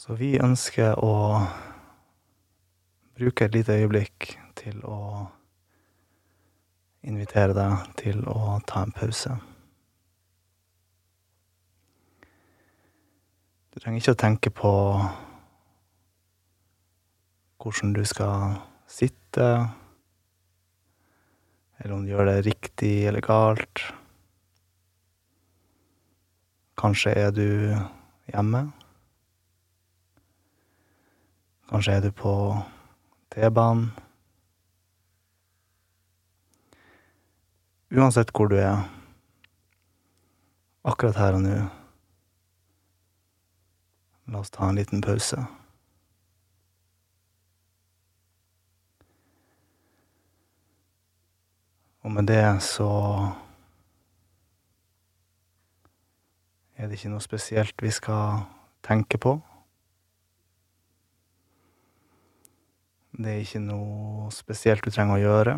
Så vi ønsker å bruke et lite øyeblikk til å invitere deg til å ta en pause. Du trenger ikke å tenke på hvordan du skal sitte, eller om du gjør det riktig eller galt. Kanskje er du hjemme. Kanskje er du på T-banen. Uansett hvor du er, akkurat her og nå, la oss ta en liten pause. Og med det så er det ikke noe spesielt vi skal tenke på. Det er ikke noe spesielt du trenger å gjøre.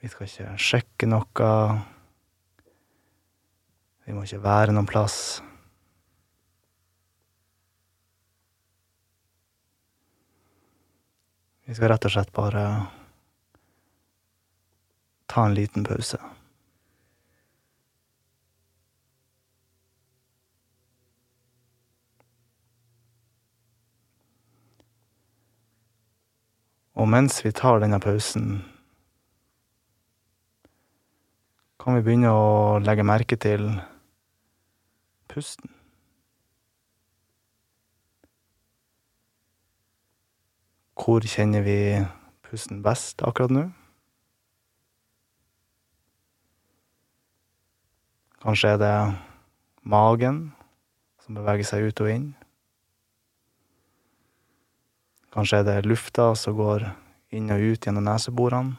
Vi skal ikke sjekke noe. Vi må ikke være noen plass. Vi skal rett og slett bare ta en liten pause. Og mens vi tar denne pausen, kan vi begynne å legge merke til pusten. Hvor kjenner vi pusten best akkurat nå? Kanskje er det magen som beveger seg ut og inn. Kanskje er det lufta som går inn og ut gjennom neseborene.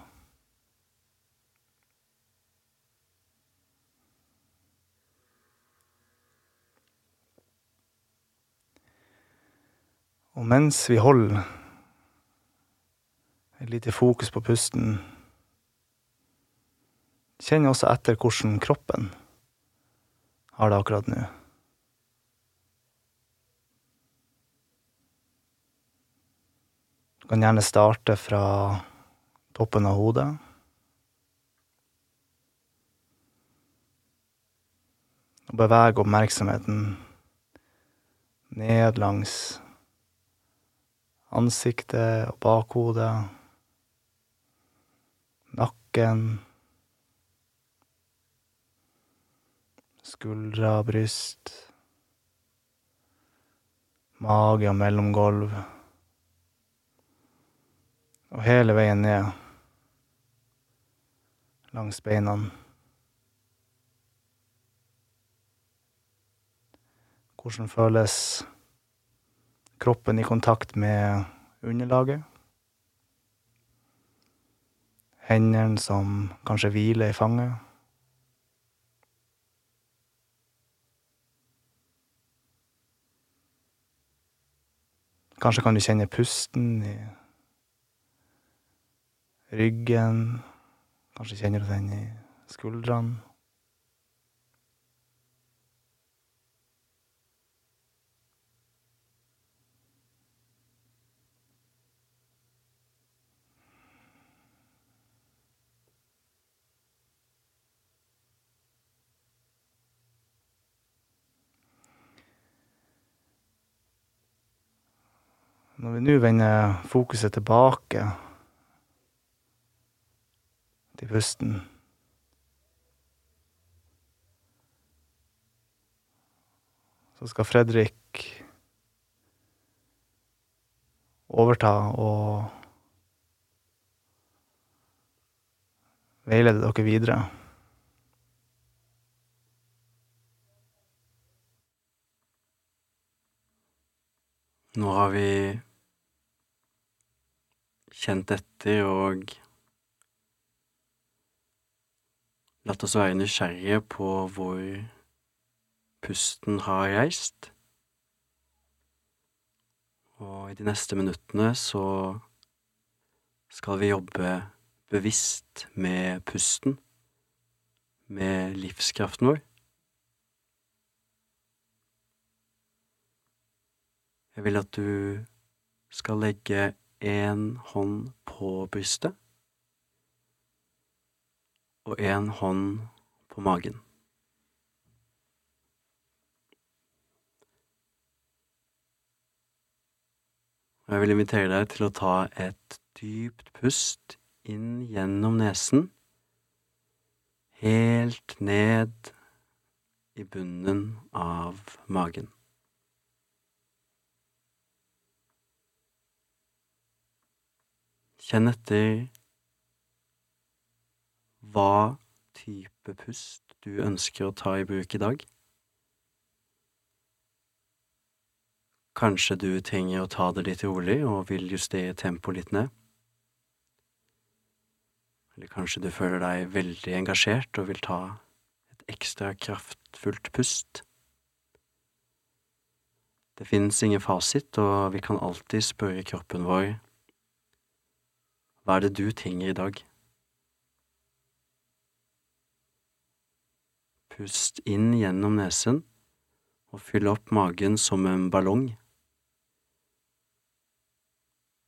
Og mens vi holder et lite fokus på pusten, kjenn også etter hvordan kroppen har det akkurat nå. Du kan gjerne starte fra toppen av hodet. Og bevege oppmerksomheten ned langs ansiktet og bakhodet, nakken, skuldre, bryst, mage og mellomgulv. Og hele veien ned langs beina. Hvordan føles kroppen i kontakt med underlaget? Hendene som kanskje hviler i fanget? Kanskje kan du kjenne pusten i ryggen. Kanskje kjenner du den i skuldrene. Når vi nå vender fokuset tilbake til pusten Så skal Fredrik overta og veilede dere videre. Nå har vi kjent etter og La oss være nysgjerrige på hvor pusten har reist. Og i de neste minuttene så skal vi jobbe bevisst med pusten, med livskraften vår. Jeg vil at du skal legge én hånd på brystet og én hånd på magen. Jeg vil invitere deg til å ta et dypt pust inn gjennom nesen, helt ned i bunnen av magen. Kjenn etter hva type pust du ønsker å ta i bruk i dag. Kanskje du trenger å ta det litt rolig og vil justere tempoet litt ned. Eller kanskje du føler deg veldig engasjert og vil ta et ekstra kraftfullt pust. Det finnes ingen fasit, og vi kan alltid spørre kroppen vår hva er det du trenger i dag? Pust inn gjennom nesen og fyll opp magen som en ballong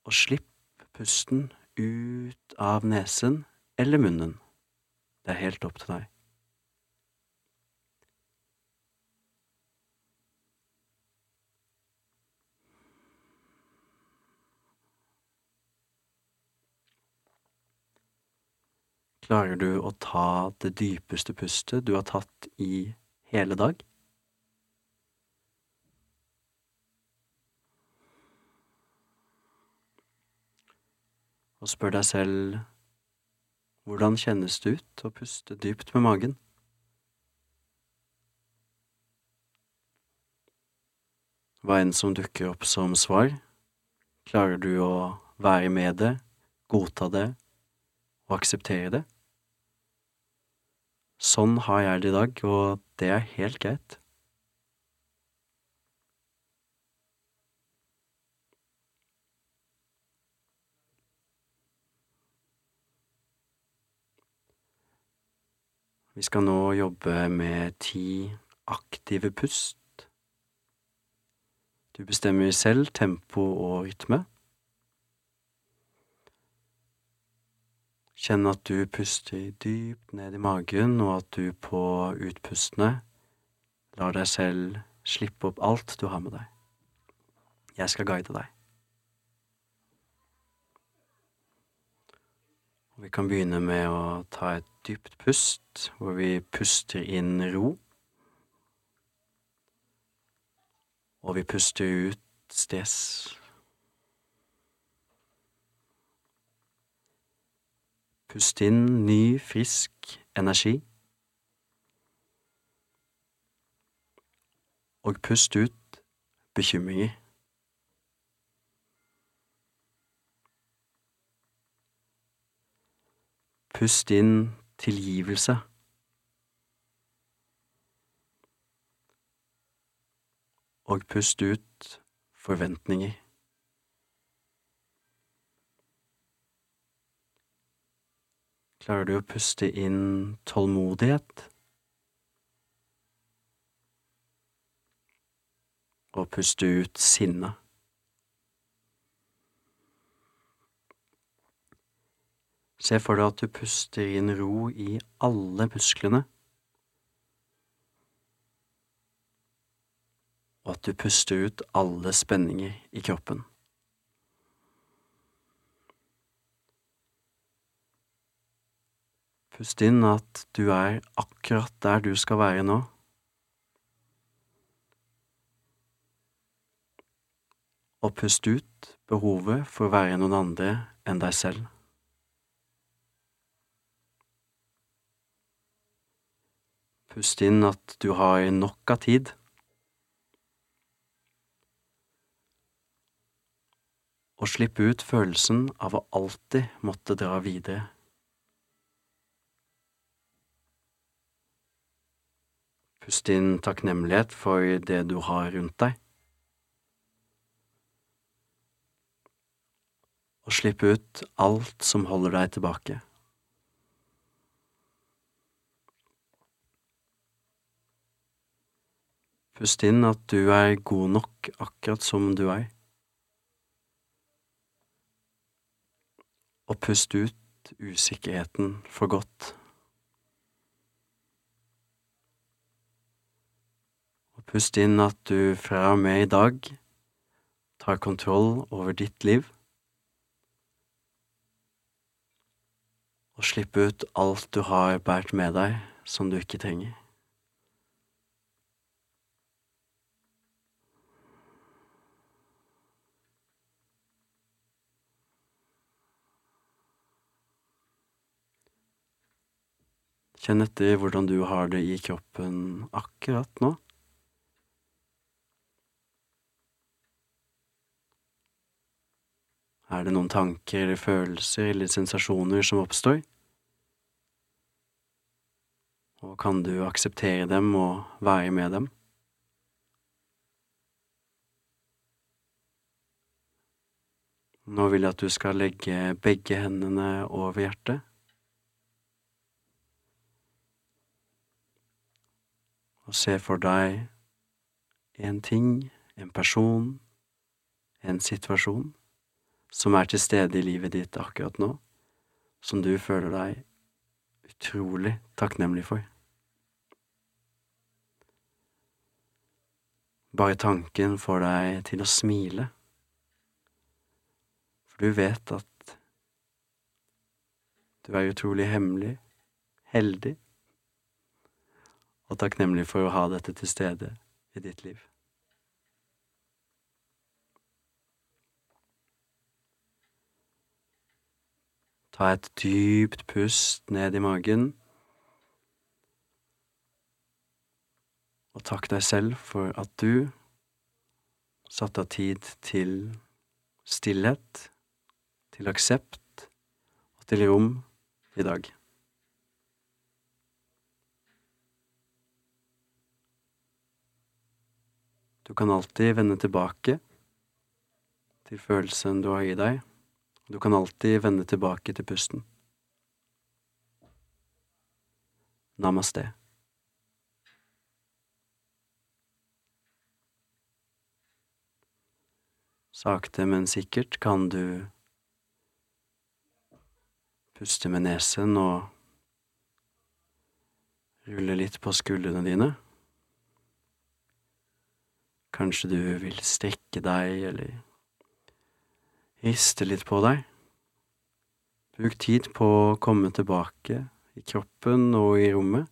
og slipp pusten ut av nesen eller munnen. Det er helt opp til deg. Klarer du å ta det dypeste pustet du har tatt i hele dag? og spør deg selv hvordan kjennes det ut å puste dypt med magen? Hva enn som dukker opp som svar, klarer du å være med det, godta det og akseptere det? Sånn har jeg det i dag, og det er helt greit. Vi skal nå jobbe med ti aktive pust. Du bestemmer selv tempo og rytme. Kjenn at du puster dypt ned i magen, og at du på utpustene lar deg selv slippe opp alt du har med deg. Jeg skal guide deg. Og vi kan begynne med å ta et dypt pust, hvor vi puster inn ro. Og vi puster ut stress. Pust inn ny, frisk energi. Og pust ut bekymringer. Pust inn tilgivelse. Og pust ut forventninger. Klarer du å puste inn tålmodighet? Og puste ut sinne. Se for deg at du puster inn ro i alle musklene, og at du puster ut alle spenninger i kroppen. Pust inn at du er akkurat der du skal være nå. Og pust ut behovet for å være noen andre enn deg selv. Pust inn at du har nok av tid. Og slipp ut følelsen av å alltid måtte dra videre. Pust inn takknemlighet for det du har rundt deg. Og slipp ut alt som holder deg tilbake. Pust inn at du er god nok akkurat som du er. Og pust ut usikkerheten for godt. Og pust inn at du fra og med i dag tar kontroll over ditt liv. Og slippe ut alt du har båret med deg som du ikke trenger. Kjenn etter hvordan du har det i kroppen akkurat nå. Er det noen tanker eller følelser eller sensasjoner som oppstår? Og kan du akseptere dem og være med dem? Nå vil jeg at du skal legge begge hendene over hjertet. Og se for deg en ting, en person, en situasjon som er til stede i livet ditt akkurat nå, som du føler deg utrolig takknemlig for. Bare tanken får deg til å smile, for du vet at du er utrolig hemmelig, heldig og takknemlig for å ha dette til stede i ditt liv. Ta et dypt pust ned i magen. Og takk deg selv for at du satte av tid til stillhet, til aksept og til rom i dag. Du kan alltid vende tilbake til følelsen du har i deg, du kan alltid vende tilbake til pusten. Namaste. Sakte, men sikkert kan du puste med nesen og rulle litt på skuldrene dine. Kanskje du vil strekke deg eller riste litt på deg. Bruk tid på å komme tilbake i kroppen og i rommet.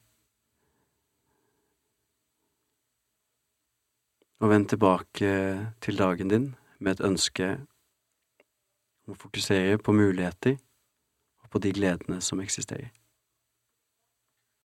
Og vend tilbake til dagen din med et ønske om å fokusere på muligheter og på de gledene som eksisterer.